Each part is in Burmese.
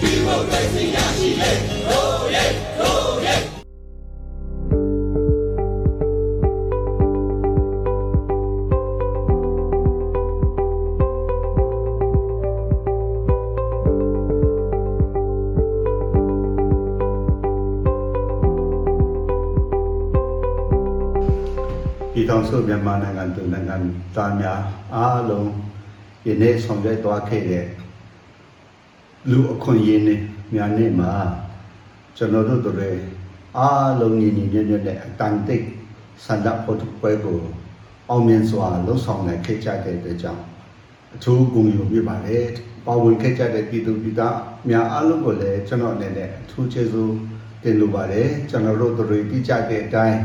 ဒီမိုကရေစီရရှိလေရိုးရဲရိုးရဲပြည်ထောင်စုမြန်မာနိုင်ငံသူနိုင်ငံသားများအားလုံးယနေ့ဆောင်ရွက်သွားခဲ့တဲ့ လူအခွင့်အရေးနဲ့များနေ့မှာကျွန်တော်တို့တို့ရဲ့အားလုံးညီညီညွတ်ညွတ်နဲ့အတန်တိတ်ဆန္ဒဖို့ပွဲကိုအောင်မြင်စွာလှုပ်ဆောင်နိုင်ခဲ့ကြတဲ့အတွက်ကြောင့်အထူးဂုဏ်ယူပြပါတယ်ပါဝင်ခဲ့ကြတဲ့ပြည်သူပြည်သားများအားလုံးကိုလည်းကျွန်တော်အနေနဲ့အထူးကျေးဇူးတင်လိုပါတယ်ကျွန်တော်တို့တို့တိကျတဲ့အတိုင်း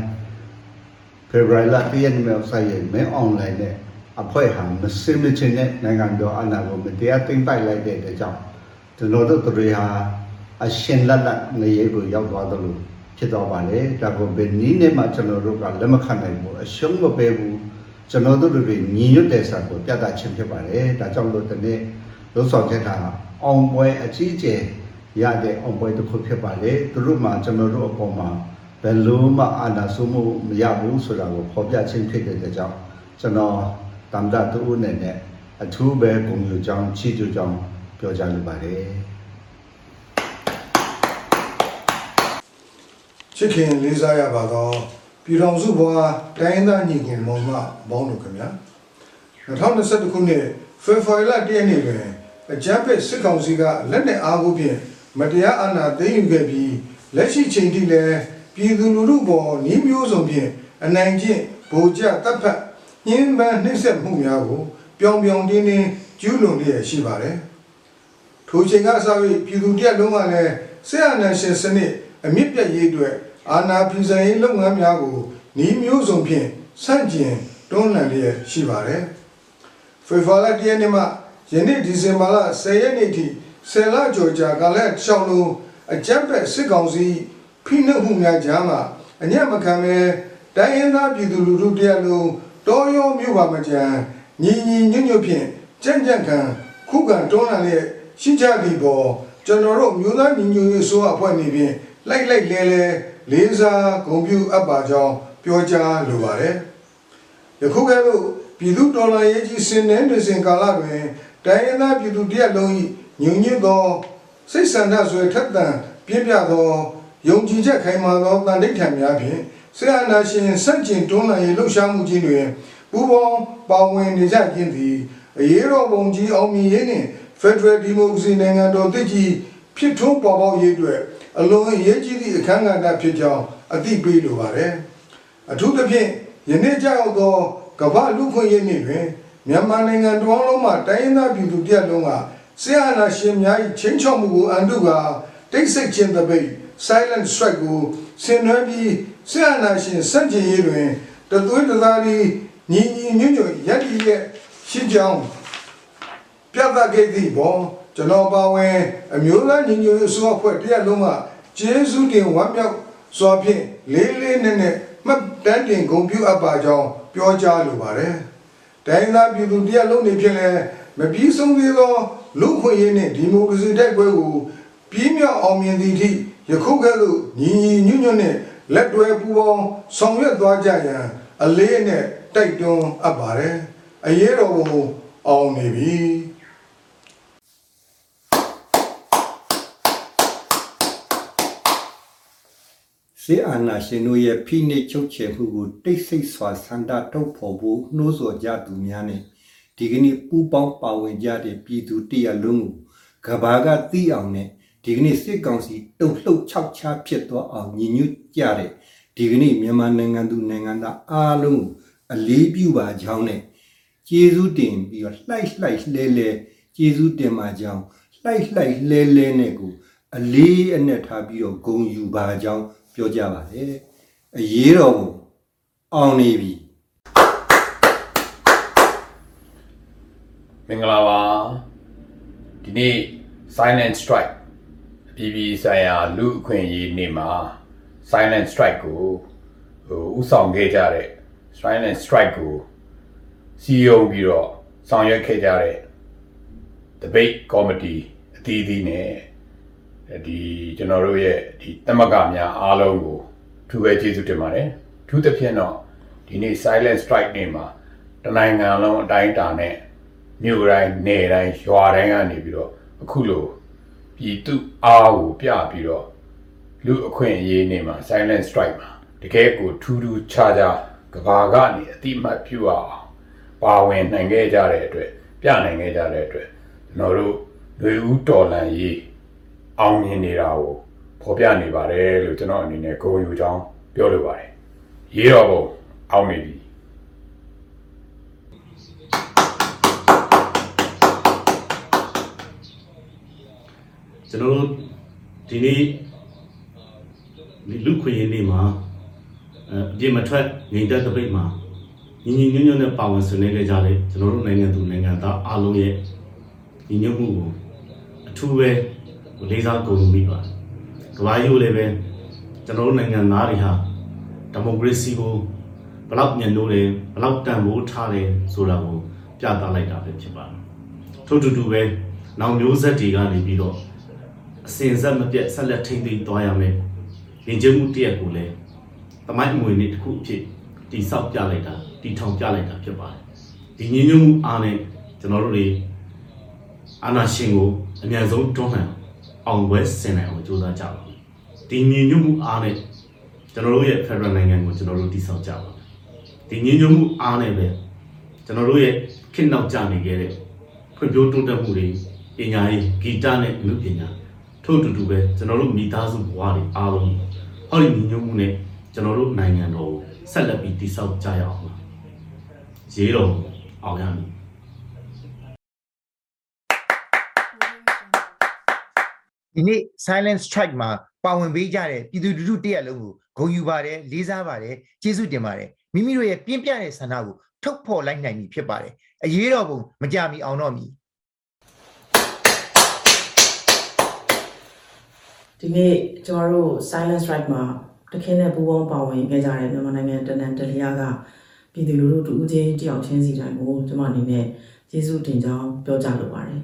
ဖေဖော်ဝါရီလတရက်နေ့မှာဆိုင်ရင်မဲအွန်လိုင်းနဲ့အဖွဲ့ဟာမစင်မချင်တဲ့နိုင်ငံတော်အနာကိုမတရားသိမ်းပိုက်လိုက်တဲ့အတွက်ကြောင့် ကျွန်တော်တို့တွေဟာအရှင်လက်လက်နေရကိုရောက်သွားသလိုဖြစ်သွားပါလေဒါကိုဘယ်နည်းနဲ့မှကျွန်တော်တို့ကလက်မခံနိုင်ဘူးအရှုံးမပေးဘူးကျွန်တော်တို့တွေညီညွတ်တဲ့စာကိုပြသခြင်းဖြစ်ပါတယ်ဒါကြောင့်လို့ဒီနေ့လို့ဆောင်ချက်တာအောင်ပွဲအကြီးအကျယ်ရတဲ့အောင်ပွဲတစ်ခုဖြစ်ပါလေသူတို့မှကျွန်တော်တို့အပေါ်မှာဘယ်လိုမှအာဏာစိုးမှုမရဘူးဆိုတာကိုဖော်ပြခြင်းဖြစ်တဲ့အတွက်ကြောင့်ကျွန်တော်တမ်ဒတူဦးနဲ့နဲ့အထူးပဲပုံယူကြောင်းချီးကျူးကြောင်း ပြောကြားလိုပါတယ်ချစ်ခင်လေးစားရပါသောပြည်တော်စုဘွားတိုင်းရင်းသားညီခင်မောင်မဘောင်းတို့ခင်ဗျာ2021ခုနှစ်ဖေဖော်ဝါရီလ1ရက်နေ့တွင်အကြမ်းဖက်စစ်ကောင်စီကလက်နက်အားကိုဖြင့်မတရားအာဏာသိမ်းယူခဲ့ပြီးလက်ရှိချိန်ထိလည်းပြည်သူလူထုပေါ်နှီးမျိုးစုံဖြင့်အနိုင်ကျင့်ဗိုလ်ကျတပ်ဖက်ညှဉ်းပန်းနှိပ်စက်မှုများကိုပြောင်ပြောင်တင်းတင်းကျူးလွန်လျက်ရှိပါတယ်။ ထိုချိန်ကစ၍ပြည်သူတရက်လုံးကလည်းဆရာနာရှင်စနစ်အမြင့်ပြတ်ရေးအတွက်အာဏာဖီဆန်ရေးလုပ်ငန်းများကိုနှီးမျိုးစုံဖြင့်ဆန့်ကျင်တွန်းလှန်လျက်ရှိပါတယ်။ဖေဖော်ဝါရီလ1ရက်နေ့မှယနေ့ဒီဇင်ဘာလ10ရက်နေ့ထိဆယ်လကျော်ကြာကာလတစ်လျှောက်လုံးအကြမ်းဖက်စစ်ကောင်စီဖိနှိပ်မှုများကြားမှာအညံ့မခံပဲတိုင်းရင်းသားပြည်သူလူထုတရက်လုံးတောရောမြို့ပါမကြံညီညီညွတ်ညွတ်ဖြင့်ကြံ့ကြံ့ခံခုခံတွန်းလှန်လျက် ရှိကြသည့်ပေါ်ကျွန်တော်တို့မျိုးသားညီညွတ်ရေးဆိုအဖွဲ့နေဖြင့်လိုက်လိုက်လဲလဲလေးစားဂုဏ်ပြုအပ်ပါကြောင်းပြောကြားလိုပါတယ်ယခုကဲ့သို့ပြည်သူတော်လှန်ရေးကြီးစင်တဲ့တွင်စင်ကာလတွင်တိုင်းရင်းသားပြည်သူတရက်လုံး၏ညွညွတ်သောစိတ်ဆန္ဒဆွေထက်သန်ပြည့်ပြသောယုံကြည်ချက်ခိုင်မာသောတန်ဋိဌာန်များဖြင့်ဆရာနာရှင်စန့်ကျင်တွန်းလှန်ရေးလှုပ်ရှားမှုကြီးတွင်ပူးပေါင်းပါဝင်နေကြခြင်းသည်အရေးတော်ပုံကြီးအောင်မြင်ရေးနှင့် Federal Democracy နိုင်ငံတော်တည်ကြည်ဖြစ်ထွန်းပေါ်ပေါက်ရေးအတွက်အလွန်အရေးကြီးသည့်အခမ်းကဏ္ဍဖြစ်ကြောင်းအသိပေးလိုပါတယ်။အထူးသဖြင့်ယနေ့ကြောက်သောကမ္ဘာလူခွင့်ရေးနေ့တွင်မြန်မာနိုင်ငံတော်လုံးမှတိုင်းရင်းသားပြည်သူတရက်လုံးကဆရာနာရှင်များ၏ချင်းချောက်မှုကိုအန်တုကတိတ်ဆိတ်ခြင်းတပိတ် silent strike ကိုဆင်နွှဲပြီးဆရာနာရှင်စန့်ကျင်ရေးတွင်တသွေးတသားလေးညီညီညွတ်ညွတ်ရပ်တည်ရဲ့ရှိကြောင်း ပြသခဲ့သည့်ပေါ်ကျွန်တော်ပါဝင်အမျိုးသားညီညွတ်ရေးအစိုးရအဖွဲ့တရက်လုံးကကျေးဇူးတင်ဝမ်းမြောက်စွာဖြင့်လေးလေးနက်နက်မှတ်တမ်းတင်ဂုဏ်ပြုအပ်ပါကြောင်းပြောကြားလိုပါတယ်။တိုင်းသားပြည်သူတရက်လုံးနေဖြင့်လည်းမပြီးဆုံးသေးသောလူ့ခွင့်ရေးနှင့်ဒီမိုကရေစီတိုက်ပွဲကိုပြင်းမြောက်အောင်မြင်သည့်အထိယခုကဲ့သို့ညီညီညွတ်ညွတ်နှင့်လက်တွဲပူးပေါင်းဆောင်ရွက်သွားကြရန်အလေးနဲ့တိုက်တွန်းအပ်ပါတယ်။အရေးတော်ပုံအောင်နေပြီ။ စေအာနာရှင်တို့ရဲ့ဖိနှိပ်ချုပ်ချယ်မှုကိုတိတ်ဆိတ်စွာဆန္ဒထုတ်ဖော်ဖို့နှိုးဆော်ကြသူများနဲ့ဒီကနေ့ပူပေါင်းပါဝင်ကြတဲ့ပြည်သူတရက်လုံးကိုကဘာကသိအောင်နဲ့ဒီကနေ့စစ်ကောင်စီတုံ့လှုပ်ခြောက်ခြားဖြစ်သွားအောင်ညီညွတ်ကြတဲ့ဒီကနေ့မြန်မာနိုင်ငံသူနိုင်ငံသားအားလုံးကိုအလေးပြုပါကြောင်းနဲ့ကျေးဇူးတင်ပြီးတော့လှိုက်လှိုက်လဲလဲကျေးဇူးတင်ပါကြောင်းလှိုက်လှိုက်လဲလဲနဲ့ကိုအလေးအနက်ထားပြီးတော့ဂုံယူပါကြောင်း ပြောကြပါတယ်အရေးတော်ကိုအောင်နေပြီမင်္ဂလာပါဒီနေ့ silent strike အပြည်ပြည်ဆိုင်ရာလူအခွင့်အရေးနေ့မှာ silent strike ကိုဟိုဥဆောင်ခဲ့ကြတဲ့ silent strike ကိုစီယုံပြီးတော့ဆောင်ရွက်ခဲ့ကြတဲ့ debate committee အသီးသီးနဲ့ ဒီကျွန်တော်တို့ရဲ့ဒီတမကများအားလုံးကိုထူပဲကျေးဇူးတင်ပါတယ်ထူးသဖြင့်တော့ဒီနေ့ silent strike နေ့မှာတနိုင်ငံလုံးအတိုင်းအတာနဲ့မြို့တိုင်းနယ်တိုင်းရွာတိုင်းကနေပြီးတော့အခုလိုပြည်သူအားကိုပြပြီးတော့လူအခွင့်အရေးနေ့မှာ silent strike မှာတကယ်ကိုထူးထူးခြားခြားကဘာကနေအတိမတ်ပြုအောင်ပါဝင်နိုင်ခဲ့ကြတဲ့အတွက်ပြနိုင်ခဲ့ကြတဲ့အတွက်ကျွန်တော်တို့လူဦးတော်လန်ရေး အောင်မြင်နေတာကိုဖော်ပြနေပါတယ်လို့ကျွန်တော်အနေနဲ့ဂုဏ်ယူကြောင်းပြောလိုပါတယ်ရေးတော်ပုံအောင်နေပြီကျွန်တော်တို့ဒီနေ့ဒီလူခွင့်ရင်းနေ့မှာအဲအပြင်မထွက်ငြိမ်သက်တပိတ်မှာညီညီညွတ်ညွတ်နဲ့ပါဝင်ဆွေးနွေးခဲ့ကြတဲ့ကျွန်တော်တို့နိုင်ငံသူနိုင်ငံသားအားလုံးရဲ့ညီညွတ်မှုကိုအထူးပဲ လေးစားဂုဏ်ယူမိပါတယ်။ကမ္ဘာကြီးကိုလည်းပဲကျွန်တော်တို့နိုင်ငံသားတွေဟာဒီမိုကရေစီကိုဘယ်လောက်ညှဉ်းလို့လဲဘယ်လောက်တန်ဖိုးထားတယ်ဆိုတာကိုပြသလိုက်တာပဲဖြစ်ပါတယ်။ထို့တူတူပဲနောက်မျိုးဆက်တွေကနေပြီးတော့အစင်ဆက်မပြတ်ဆက်လက်ထိမ့်သိမ်းသွားရမယ်။ရင်ကျမှုတရက်ကိုလည်းတမိုင်းအမွေနေ့တစ်ခုအဖြစ်တိဆောက်ပြလိုက်တာတီထောင်ပြလိုက်တာဖြစ်ပါတယ်။ဒီညီညွတ်မှုအားနဲ့ကျွန်တော်တို့တွေအာနာရှင်ကိုအမြန်ဆုံးတွန်းလှန် အောင်ပွဲဆင်နိုင်အောင်ကြိုးစားကြပါမယ်။ဒီညီညွတ်မှုအားနဲ့ကျွန်တော်တို့ရဲ့ Federal နိုင်ငံကိုကျွန်တော်တို့တိဆောက်ကြပါမယ်။ဒီညီညွတ်မှုအားနဲ့ပဲကျွန်တော်တို့ရဲ့ခေတ်နောက်ကျနေခဲ့တဲ့ဖွံ့ဖြိုးတိုးတက်မှုတွေပညာရေးဂီတနဲ့အမှုပညာထို့အတူတူပဲကျွန်တော်တို့မိသားစုဘဝတွေအားလုံးဟောဒီညီညွတ်မှုနဲ့ကျွန်တော်တို့နိုင်ငံတော်ကိုဆက်လက်ပြီးတည်ဆောက်ကြရအောင်ပါရေးတော်အောင်ရမည် ဒီနေ့ silent strike မှာပါဝင်ပေးကြတဲ့ပြည်သူလူထုတရက်လုံးကိုဂုဏ်ယူပါတယ်လေးစားပါတယ်ကျေးဇူးတင်ပါတယ်မိမိတို့ရဲ့ပြင်းပြတဲ့ဆန္ဒကိုထုတ်ဖော်လိုက်နိုင်ပြီဖြစ်ပါတယ်အရေးတော်ပုံမကြမီအောင်တော့မီဒီနေ့ကျွန်တော်တို့ silent strike မှာတခဲနဲ့ပူးပေါင်းပါဝင်ခဲ့ကြတဲ့မြန်မာနိုင်ငံတနန်တလျာကပြည်သူလူထုတူဦးချင်းတယောက်ချင်းစီတိုင်းကိုကျွန်မအနေနဲ့ကျေးဇူးတင်ကြောင်းပြောကြားလိုပါတယ်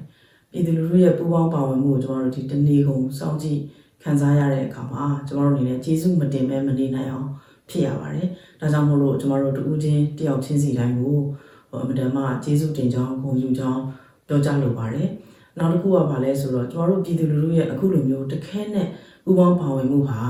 ပြည်သူလူထုရဲ့ပူးပေါင်းပါဝင်မှုကိုကျွန်တော်တို့ဒီတနေ့ကုန်စောင့်ကြည့်ခံစားရတဲ့အခါမှာကျွန်တော်တို့အနေနဲ့ကျေးဇူးမတင်မဲမနေနိုင်အောင်ဖြစ်ရပါတယ်ဒါကြောင့်မို့လို့ကျွန်တော်တို့တူဦးချင်းတယောက်ချင်းစီတိုင်းကိုဟိုအမတန်မှကျေးဇူးတင်ကြောင်းဂုဏ်ယူကြောင်းပြောကြားလိုပါတယ်နောက်တစ်ခုကဘာလဲဆိုတော့ကျွန်တော်တို့ပြည်သူလူထုရဲ့အခုလိုမျိုးတခဲနဲ့ပူးပေါင်းပါဝင်မှုဟာ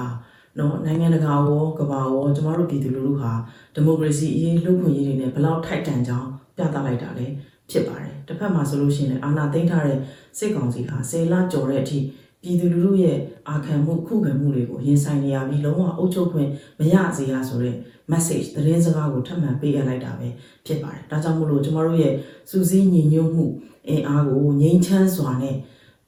နော်နိုင်ငံတကာရောကမ္ဘာရောကျွန်တော်တို့ပြည်သူလူထုဟာဒီမိုကရေစီအရေးလူ့ခွင့်ရေးတွေနဲ့ဘယ်လောက်ထိုက်တန်ကြောင်းပြသလိုက်တာလဲ ဖြစ်ပါတယ်တစ်ဖက်မှာဆိုလို့ရှိရင်လည်းအာဏာသိမ်းထားတဲ့စစ်ကောင်စီဟာဆယ်လကျော်တဲ့အထိပြည်သူလူထုရဲ့အာခံမှုခုခံမှုတွေကိုရင်ဆိုင်နေရပြီးလုံးဝအုပ်ချုပ်ခွင့်မရစေရဆိုတဲ့ message သတင်းစကားကိုထပ်မံပေးအပ်လိုက်တာပဲဖြစ်ပါတယ်ဒါကြောင့်မို့လို့ကျွန်တော်တို့ရဲ့စူးစီးညီညွတ်မှုအင်အားကိုငြိမ်းချမ်းစွာနဲ့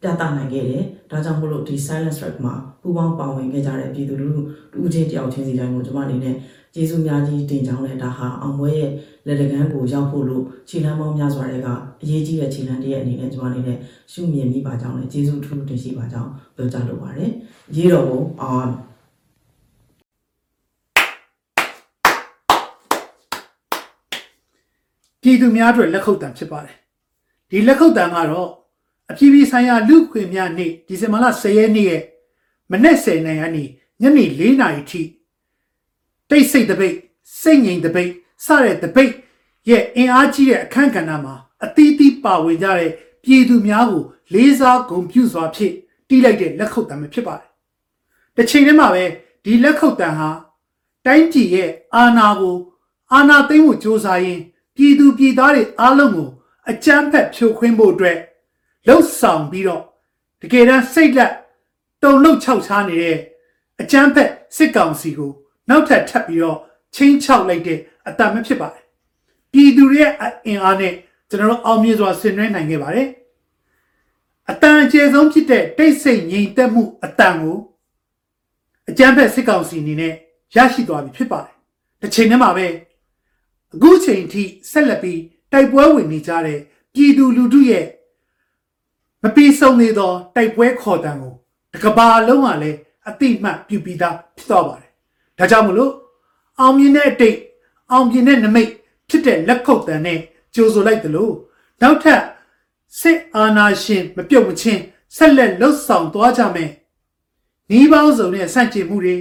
ပြသနိုင်ခဲ့တယ်ဒါကြောင့်မို့လို့ဒီ silent strike မှာပူးပေါင်းပါဝင်ခဲ့ကြတဲ့ပြည်သူလူထုတူဦးချင်းတယောက်ချင်းစီတိုင်းကိုကျွန်မအနေနဲ့ကျေးဇူးများကြီးတင်ကြောင်းနဲ့ဒါဟာအောင်ပွဲရဲ့လက်တကမ်းကိုရောက်ဖို့လို့ခြေလမ်းပေါင်းများစွာတွေကအရေးကြီးတဲ့ခြေလမ်းတစ်ရဲ့အနေနဲ့ကျွန်မအနေနဲ့ရှုမြင်မိပါကြောင်းနဲ့ကျေးဇူးအထူးတင်ရှိပါကြောင်းပြောကြားလိုပါတယ်ရေးတော်ကိုအောင်ပြည်သူများအတွက်လက်ခုပ်တံဖြစ်ပါတယ်ဒီလက်ခုပ်တံကတော့ အပြည်ပြည်ဆိုင်ရာလူ့အခွင့်များနေ့ဒီဇင်ဘာလ10ရက်နေ့ရဲ့မနေ့10နိုင်ကနေညနေ4နာရီထိတိတ်ဆိတ်တပိတ်စိတ်ငြိမ်တပိတ်စတဲ့တပိတ်ရဲ့အင်အားကြီးတဲ့အခန်းကဏ္ဍမှာအသီးသီးပါဝင်ကြတဲ့ပြည်သူများကိုလေးစားဂုဏ်ပြုစွာဖြင့်တီးလိုက်တဲ့လက်ခုပ်တံပဲဖြစ်ပါတယ်တစ်ချိန်တည်းမှာပဲဒီလက်ခုပ်တံဟာတိုင်းပြည်ရဲ့အာဏာကိုအာဏာသိမ်းဖို့ကြိုးစားရင်းပြည်သူပြည်သားတွေအားလုံးကိုအကြမ်းဖက်ဖြိုခွင်းဖို့အတွက် လှုပ်ဆောင်ပြီးတော့တကယ်တမ်းစိတ်လက်တုံလုံခြောက်ချားနေတဲ့အကြမ်းဖက်စစ်ကောင်စီကိုနောက်ထပ်ထပ်ပြီးတော့ချင်းချောက်လိုက်တဲ့အတမဖြစ်ပါတယ်ပြည်သူတွေရဲ့အင်အားနဲ့ကျွန်တော်တို့အောင်မြင်စွာဆင်နွှဲနိုင်ခဲ့ပါတယ်အတန်အကျယ်ဆုံးဖြစ်တဲ့တိတ်ဆိတ်ငြိမ်သက်မှုအတန်ကိုအကြမ်းဖက်စစ်ကောင်စီအနေနဲ့ရရှိသွားပြီဖြစ်ပါတယ်တစ်ချိန်တည်းမှာပဲအခုချိန်ထိဆက်လက်ပြီးတိုက်ပွဲဝင်နေကြတဲ့ပြည်သူလူထုရဲ့ မပြီးဆုံးသေးသောတိုက်ပွဲခေါ်တံကိုတစ်ကဘာလုံးကလည်းအတိမတ်ပြုပြီးသားဖြစ်တော့ပါတယ်။ဒါကြောင့်မလို့အောင်မြင်တဲ့အတိတ်အောင်မြင်တဲ့နမိတ်ဖြစ်တဲ့လက်ခုပ်တံနဲ့ကြိုဆိုလိုက်သလိုနောက်ထပ်စစ်အာဏာရှင်မပြုတ်မချင်းဆက်လက်လှုပ်ဆောင်သွားကြမယ်ဒီပေါင်းစုံနဲ့ဆန့်ကျင်မှုတွေ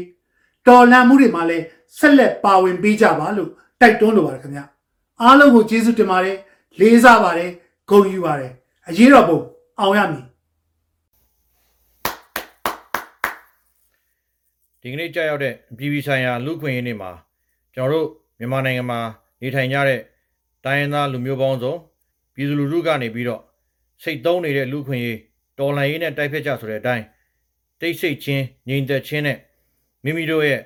တော်လှန်မှုတွေမှာလည်းဆက်လက်ပါဝင်ပေးကြပါလို့တိုက်တွန်းလိုပါတယ်ခင်ဗျအားလုံးကိုကျေးဇူးတင်ပါတယ်လေးစားပါတယ်ဂုဏ်ယူပါတယ်အရေးတော်ပုံ အောင်ရမည်ဒီကနေ့ကြာရောက်တဲ့ပြည်ပြည်ဆိုင်ရာလူ့အခွင့်အရေးနေ့မှာကျွန်တော်တို့မြန်မာနိုင်ငံမှာနေထိုင်ကြတဲ့တိုင်းရင်းသားလူမျိုးပေါင်းစုံပြည်သူလူထုကနေပြီးတော့စိတ်သုံးနေတဲ့လူ့အခွင့်အရေးတော်လှန်ရေးနဲ့တိုက်ဖျက်ကြဆိုတဲ့အတိုင်းတိတ်ဆိတ်ချင်းငြိမ်သက်ခြင်းနဲ့မိမိတို့ရဲ့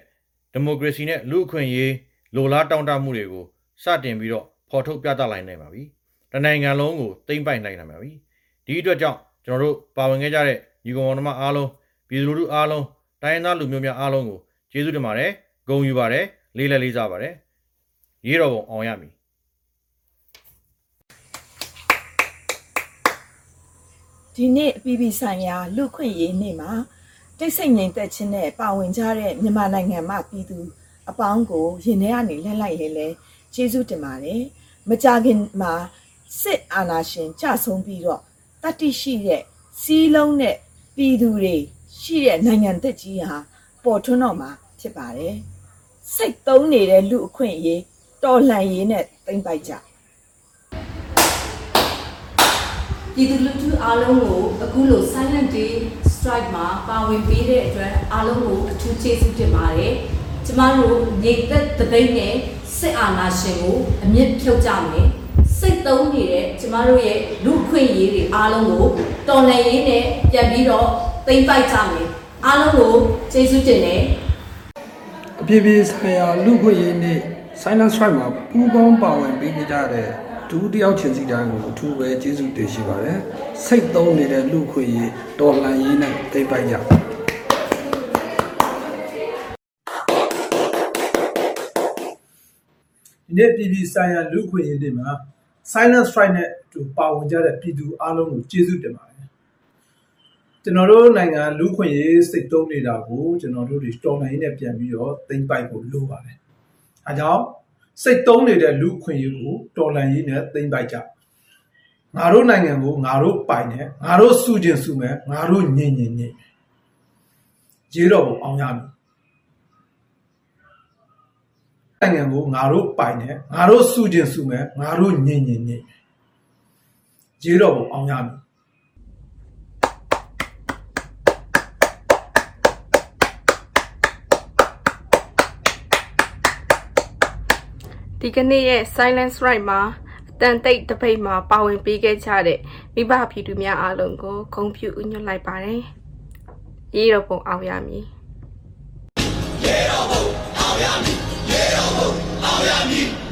ဒီမိုကရေစီနဲ့လူ့အခွင့်အရေးလိုလားတောင့်တမှုတွေကိုစတင်ပြီးတော့ဖော်ထုတ်ပြသလိုက်နိုင်ပါပြီ။တနိုင်ငံလုံးကိုသိမ့်ပိုက်နိုင်နိုင်ပါပြီ။ ဒီအတွက်ကြောင့်ကျွန်တော်တို့ပါဝင်ခဲ့ကြတဲ့ညီကောင်မောင်နှမအားလုံးပြည်သူလူထုအားလုံးတိုင်းရင်းသားလူမျိုးများအားလုံးကိုကျေးဇူးတင်ပါတယ်ဂုဏ်ယူပါတယ်လေးလက်လေးစားပါတယ်ရေးတော်ပုံအောင်ရမည်ဒီနေ့အပြည်ပြည်ဆိုင်ရာလူ့ခွင့်ရေးနေ့မှာတိတ်ဆိတ်ငြိမ်သက်ခြင်းနဲ့ပါဝင်ကြတဲ့မြန်မာနိုင်ငံမှာပြည်သူအပေါင်းကိုရင်ထဲကနေလှည့်လိုက်ရဲလဲကျေးဇူးတင်ပါတယ်။မကြခင်မှာစစ်အာဏာရှင်ကြဆုံးပြီးတော့ တတိရှိတဲ့စီးလုံးတဲ့ပြည်သူတွေရှိတဲ့နိုင်ငံသက်ကြီးဟာပေါ်ထွန်းတော့မှာဖြစ်ပါတယ်။စိတ်သုံးနေတဲ့လူအခွင့်အရေးတော်လှန်ရေးနဲ့သိမ့်ပိုက်ကြပြည်သူလူထုအားလုံးကိုအခုလို silent day strike မှာပါဝင်ပေးတဲ့အတွက်အားလုံးကိုအထူးကျေးဇူးတင်ပါတယ်။ကျမတို့ညီသက်တပိတ်နဲ့စစ်အာဏာရှင်ကိုအမြင့်ဖြုတ်ကြမယ်။ စိတ်သုံးနေတဲ့ကျမတို့ရဲ့လူ့ခွင့်ရေးတွေအားလုံးကိုတော်လှန်ရေးနဲ့ပြန်ပြီးတော့သိမ့်ပိုက်ကြမယ်။အားလုံးကိုကျေးဇူးတင်တယ်။အပြည့်ပြည့်ဆိုင်ရာလူ့ခွင့်ရေးနေ့ Silent Strike မှာပူးပေါင်းပါဝင်ပေးနေကြတဲ့ဒူတယောက်ချင်းစီတိုင်းကိုအထူးပဲကျေးဇူးတင်ရှိပါတယ်။စိတ်သုံးနေတဲ့လူ့ခွင့်ရေးတော်လှန်ရေးနဲ့တိတ်ပိုက်ကြပါဒီနေ့ပြည်ပြည်ဆိုင်ရာလူ့ခွင့်ရေးနေ့မှာ Silent Strike နဲ့အတူပါဝင်ကြတဲ့ပြည်သူအားလုံးကိုကျေးဇူးတင်ပါတယ်ကျွန်တော်တို့နိုင်ငံလူ့ခွင့်ရေးစိတ်သုံးနေတာကိုကျွန်တော်တို့တွေတော်လှန်ရေးနဲ့ပြန်ပြီးတော့သိမ့်ပိုက်ဖို့လိုပါတယ်အဲကြောင့်စိတ်သုံးနေတဲ့လူ့ခွင့်ရေးကိုတော်လှန်ရေးနဲ့သိမ့်ပိုက်ကြငါတို့နိုင်ငံကိုငါတို့ပိုင်တယ်ငါတို့စုကျင်စုမယ်ငါတို့ညင်ညင်ညင်မယ်ရေးတော့ပုံအောင်ရမည် နိုင်ငံကိုငါတို့ပိုင်တယ်ငါတို့စုကျင်စုမယ်ငါတို့ညင်ညင်ညင်မယ်ရေးတော့ပုံအောင်ရမည်ဒီကနေ့ရဲ့ Silence Right မှာအတန်တိတ်တပိတ်မှာပါဝင်ပေးခဲ့ကြတဲ့မိဘပြည်သူများအားလုံးကိုဂုဏ်ပြုဥညွှတ်လိုက်ပါတယ်။ရေးတော်ပုံအောင်ရမည်။ Olha-me!